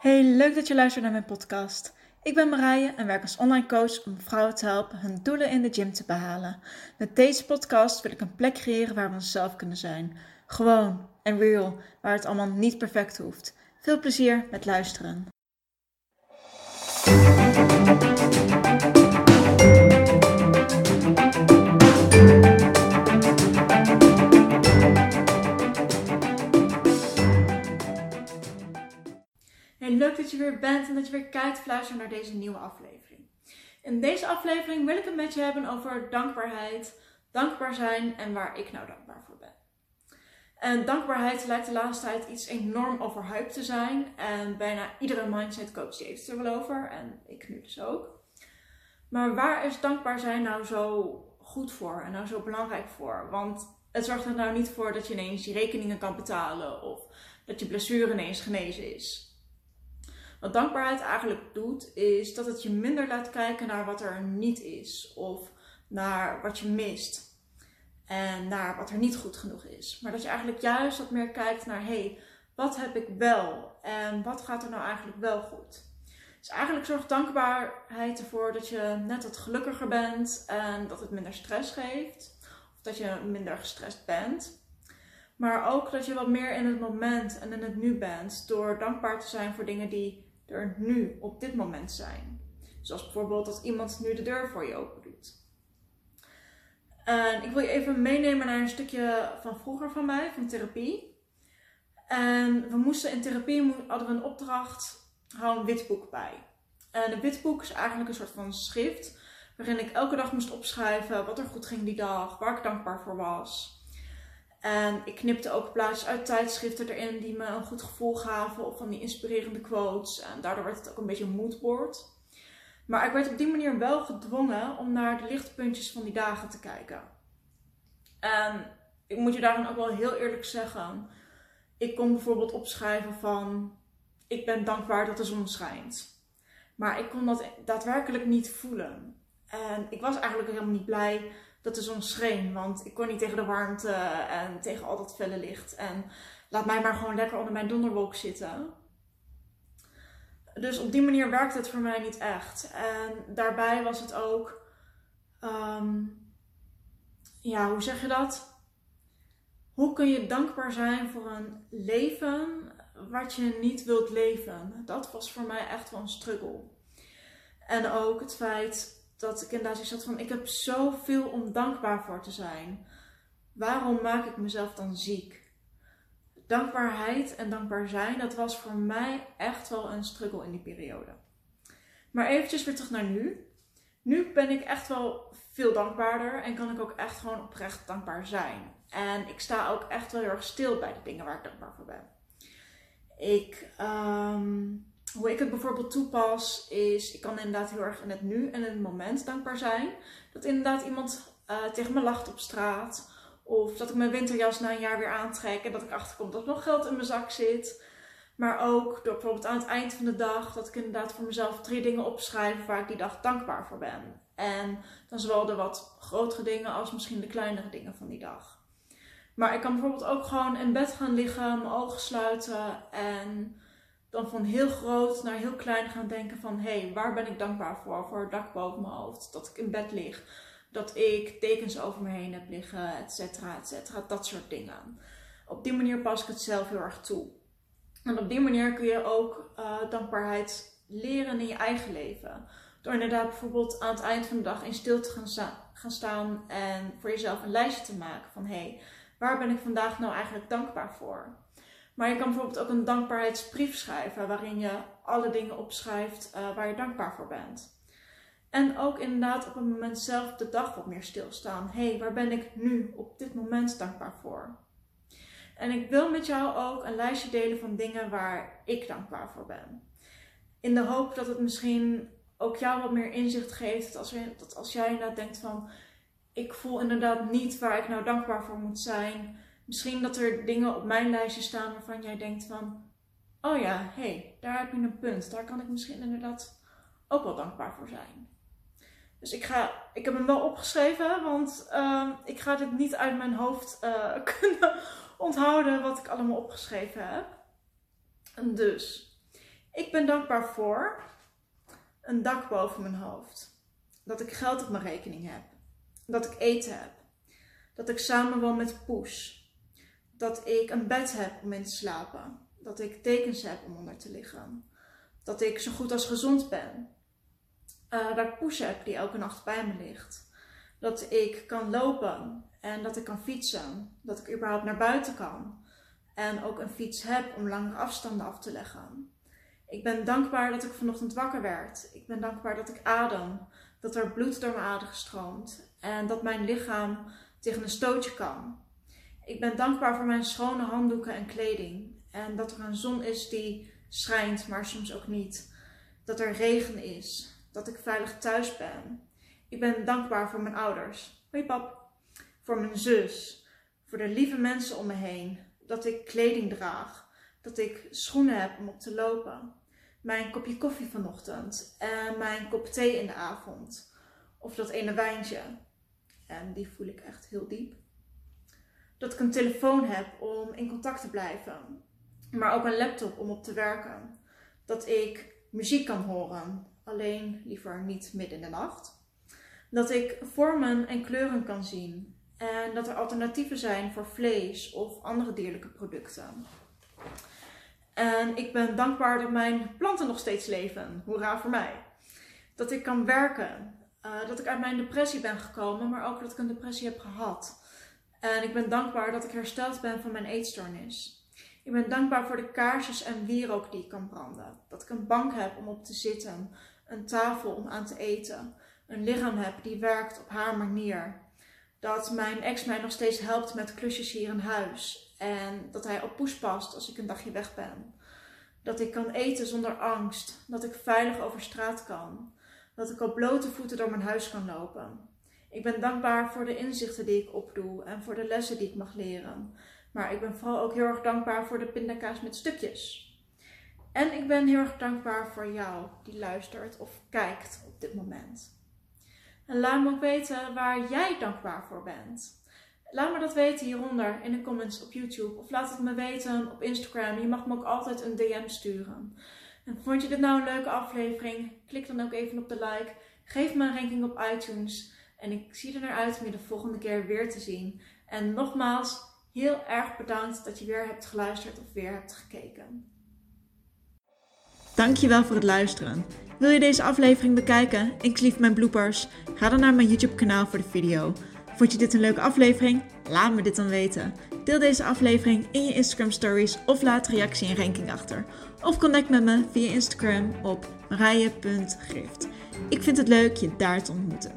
Hey, leuk dat je luistert naar mijn podcast. Ik ben Marije en werk als online coach om vrouwen te helpen hun doelen in de gym te behalen. Met deze podcast wil ik een plek creëren waar we onszelf kunnen zijn. Gewoon en real, waar het allemaal niet perfect hoeft. Veel plezier met luisteren. Hey, leuk dat je weer bent en dat je weer kijkt luistert naar deze nieuwe aflevering. In deze aflevering wil ik het met je hebben over dankbaarheid, dankbaar zijn en waar ik nou dankbaar voor ben. En dankbaarheid lijkt de laatste tijd iets enorm overhyped te zijn. En bijna iedere mindset coach heeft er wel over. En ik nu dus ook. Maar waar is dankbaar zijn nou zo goed voor en nou zo belangrijk voor? Want het zorgt er nou niet voor dat je ineens je rekeningen kan betalen of dat je blessure ineens genezen is. Wat dankbaarheid eigenlijk doet, is dat het je minder laat kijken naar wat er niet is of naar wat je mist en naar wat er niet goed genoeg is. Maar dat je eigenlijk juist wat meer kijkt naar, hé, hey, wat heb ik wel en wat gaat er nou eigenlijk wel goed? Dus eigenlijk zorgt dankbaarheid ervoor dat je net wat gelukkiger bent en dat het minder stress geeft. Of dat je minder gestrest bent. Maar ook dat je wat meer in het moment en in het nu bent door dankbaar te zijn voor dingen die er nu op dit moment zijn. Zoals bijvoorbeeld dat iemand nu de deur voor je open doet. En ik wil je even meenemen naar een stukje van vroeger van mij, van therapie. En we moesten in therapie hadden we een opdracht, hou een witboek bij. En een witboek is eigenlijk een soort van schrift waarin ik elke dag moest opschrijven wat er goed ging die dag, waar ik dankbaar voor was. En ik knipte ook plaatjes uit tijdschriften erin die me een goed gevoel gaven. Of van die inspirerende quotes. En daardoor werd het ook een beetje een moodboard. Maar ik werd op die manier wel gedwongen om naar de lichtpuntjes van die dagen te kijken. En ik moet je daarom ook wel heel eerlijk zeggen. Ik kon bijvoorbeeld opschrijven van ik ben dankbaar dat de zon schijnt. Maar ik kon dat daadwerkelijk niet voelen. En ik was eigenlijk helemaal niet blij dat de zon scheen. Want ik kon niet tegen de warmte en tegen al dat felle licht. En laat mij maar gewoon lekker onder mijn donderwolk zitten. Dus op die manier werkte het voor mij niet echt. En daarbij was het ook. Ehm, ja, hoe zeg je dat? Hoe kun je dankbaar zijn voor een leven wat je niet wilt leven? Dat was voor mij echt wel een struggle. En ook het feit dat ik inderdaad zat van, ik heb zoveel om dankbaar voor te zijn. Waarom maak ik mezelf dan ziek? Dankbaarheid en dankbaar zijn, dat was voor mij echt wel een struggle in die periode. Maar eventjes weer terug naar nu. Nu ben ik echt wel veel dankbaarder en kan ik ook echt gewoon oprecht dankbaar zijn. En ik sta ook echt wel heel erg stil bij de dingen waar ik dankbaar voor ben. Ik, um, hoe ik het bijvoorbeeld toepas, is ik kan inderdaad heel erg in het nu en in het moment dankbaar zijn. Dat inderdaad iemand uh, tegen me lacht op straat. Of dat ik mijn winterjas na een jaar weer aantrek en dat ik achterkom dat er nog geld in mijn zak zit. Maar ook door bijvoorbeeld aan het eind van de dag dat ik inderdaad voor mezelf drie dingen opschrijf waar ik die dag dankbaar voor ben. En dan zowel de wat grotere dingen als misschien de kleinere dingen van die dag. Maar ik kan bijvoorbeeld ook gewoon in bed gaan liggen, mijn ogen sluiten en dan van heel groot naar heel klein gaan denken van hé, hey, waar ben ik dankbaar voor? Voor het dak boven mijn hoofd, dat ik in bed lig, dat ik tekens over me heen heb liggen, et cetera, et cetera. Dat soort dingen. Op die manier pas ik het zelf heel erg toe. En op die manier kun je ook uh, dankbaarheid leren in je eigen leven. Door inderdaad bijvoorbeeld aan het eind van de dag in stilte gaan, sta gaan staan en voor jezelf een lijstje te maken van hé, hey, waar ben ik vandaag nou eigenlijk dankbaar voor? Maar je kan bijvoorbeeld ook een dankbaarheidsbrief schrijven waarin je alle dingen opschrijft uh, waar je dankbaar voor bent. En ook inderdaad op het moment zelf de dag wat meer stilstaan. Hé, hey, waar ben ik nu op dit moment dankbaar voor? En ik wil met jou ook een lijstje delen van dingen waar ik dankbaar voor ben. In de hoop dat het misschien ook jou wat meer inzicht geeft. Als, dat als jij inderdaad denkt van, ik voel inderdaad niet waar ik nou dankbaar voor moet zijn Misschien dat er dingen op mijn lijstje staan waarvan jij denkt van, oh ja, hé, hey, daar heb je een punt. Daar kan ik misschien inderdaad ook wel dankbaar voor zijn. Dus ik, ga, ik heb hem wel opgeschreven, want uh, ik ga dit niet uit mijn hoofd uh, kunnen onthouden wat ik allemaal opgeschreven heb. Dus, Ik ben dankbaar voor een dak boven mijn hoofd. Dat ik geld op mijn rekening heb. Dat ik eten heb. Dat ik samen woon met Poes. Dat ik een bed heb om in te slapen. Dat ik tekens heb om onder te liggen. Dat ik zo goed als gezond ben. Dat ik Poes heb die elke nacht bij me ligt. Dat ik kan lopen en dat ik kan fietsen. Dat ik überhaupt naar buiten kan. En ook een fiets heb om langere afstanden af te leggen. Ik ben dankbaar dat ik vanochtend wakker werd. Ik ben dankbaar dat ik adem. Dat er bloed door mijn aderen stroomt. En dat mijn lichaam tegen een stootje kan. Ik ben dankbaar voor mijn schone handdoeken en kleding. En dat er een zon is die schijnt, maar soms ook niet. Dat er regen is. Dat ik veilig thuis ben. Ik ben dankbaar voor mijn ouders. Hoi pap. Voor mijn zus. Voor de lieve mensen om me heen. Dat ik kleding draag. Dat ik schoenen heb om op te lopen. Mijn kopje koffie vanochtend. En mijn kop thee in de avond. Of dat ene wijntje. En die voel ik echt heel diep. Dat ik een telefoon heb om in contact te blijven. Maar ook een laptop om op te werken. Dat ik muziek kan horen. Alleen liever niet midden in de nacht. Dat ik vormen en kleuren kan zien. En dat er alternatieven zijn voor vlees of andere dierlijke producten. En ik ben dankbaar dat mijn planten nog steeds leven. Hoera voor mij. Dat ik kan werken. Uh, dat ik uit mijn depressie ben gekomen, maar ook dat ik een depressie heb gehad. En ik ben dankbaar dat ik hersteld ben van mijn eetstoornis. Ik ben dankbaar voor de kaarsjes en wierook die ik kan branden. Dat ik een bank heb om op te zitten, een tafel om aan te eten, een lichaam heb die werkt op haar manier. Dat mijn ex mij nog steeds helpt met klusjes hier in huis. En dat hij op poes past als ik een dagje weg ben. Dat ik kan eten zonder angst. Dat ik veilig over straat kan. Dat ik op blote voeten door mijn huis kan lopen. Ik ben dankbaar voor de inzichten die ik opdoe en voor de lessen die ik mag leren. Maar ik ben vooral ook heel erg dankbaar voor de pindakaas met stukjes. En ik ben heel erg dankbaar voor jou die luistert of kijkt op dit moment. En laat me ook weten waar jij dankbaar voor bent. Laat me dat weten hieronder in de comments op YouTube. Of laat het me weten op Instagram. Je mag me ook altijd een DM sturen. En vond je dit nou een leuke aflevering? Klik dan ook even op de like. Geef me een ranking op iTunes. En ik zie er naar uit om je de volgende keer weer te zien. En nogmaals, heel erg bedankt dat je weer hebt geluisterd of weer hebt gekeken. Dankjewel voor het luisteren. Wil je deze aflevering bekijken, inclusief mijn bloopers? Ga dan naar mijn YouTube kanaal voor de video. Vond je dit een leuke aflevering? Laat me dit dan weten. Deel deze aflevering in je Instagram stories of laat reactie en ranking achter. Of connect met me via Instagram op marije.gift. Ik vind het leuk je daar te ontmoeten.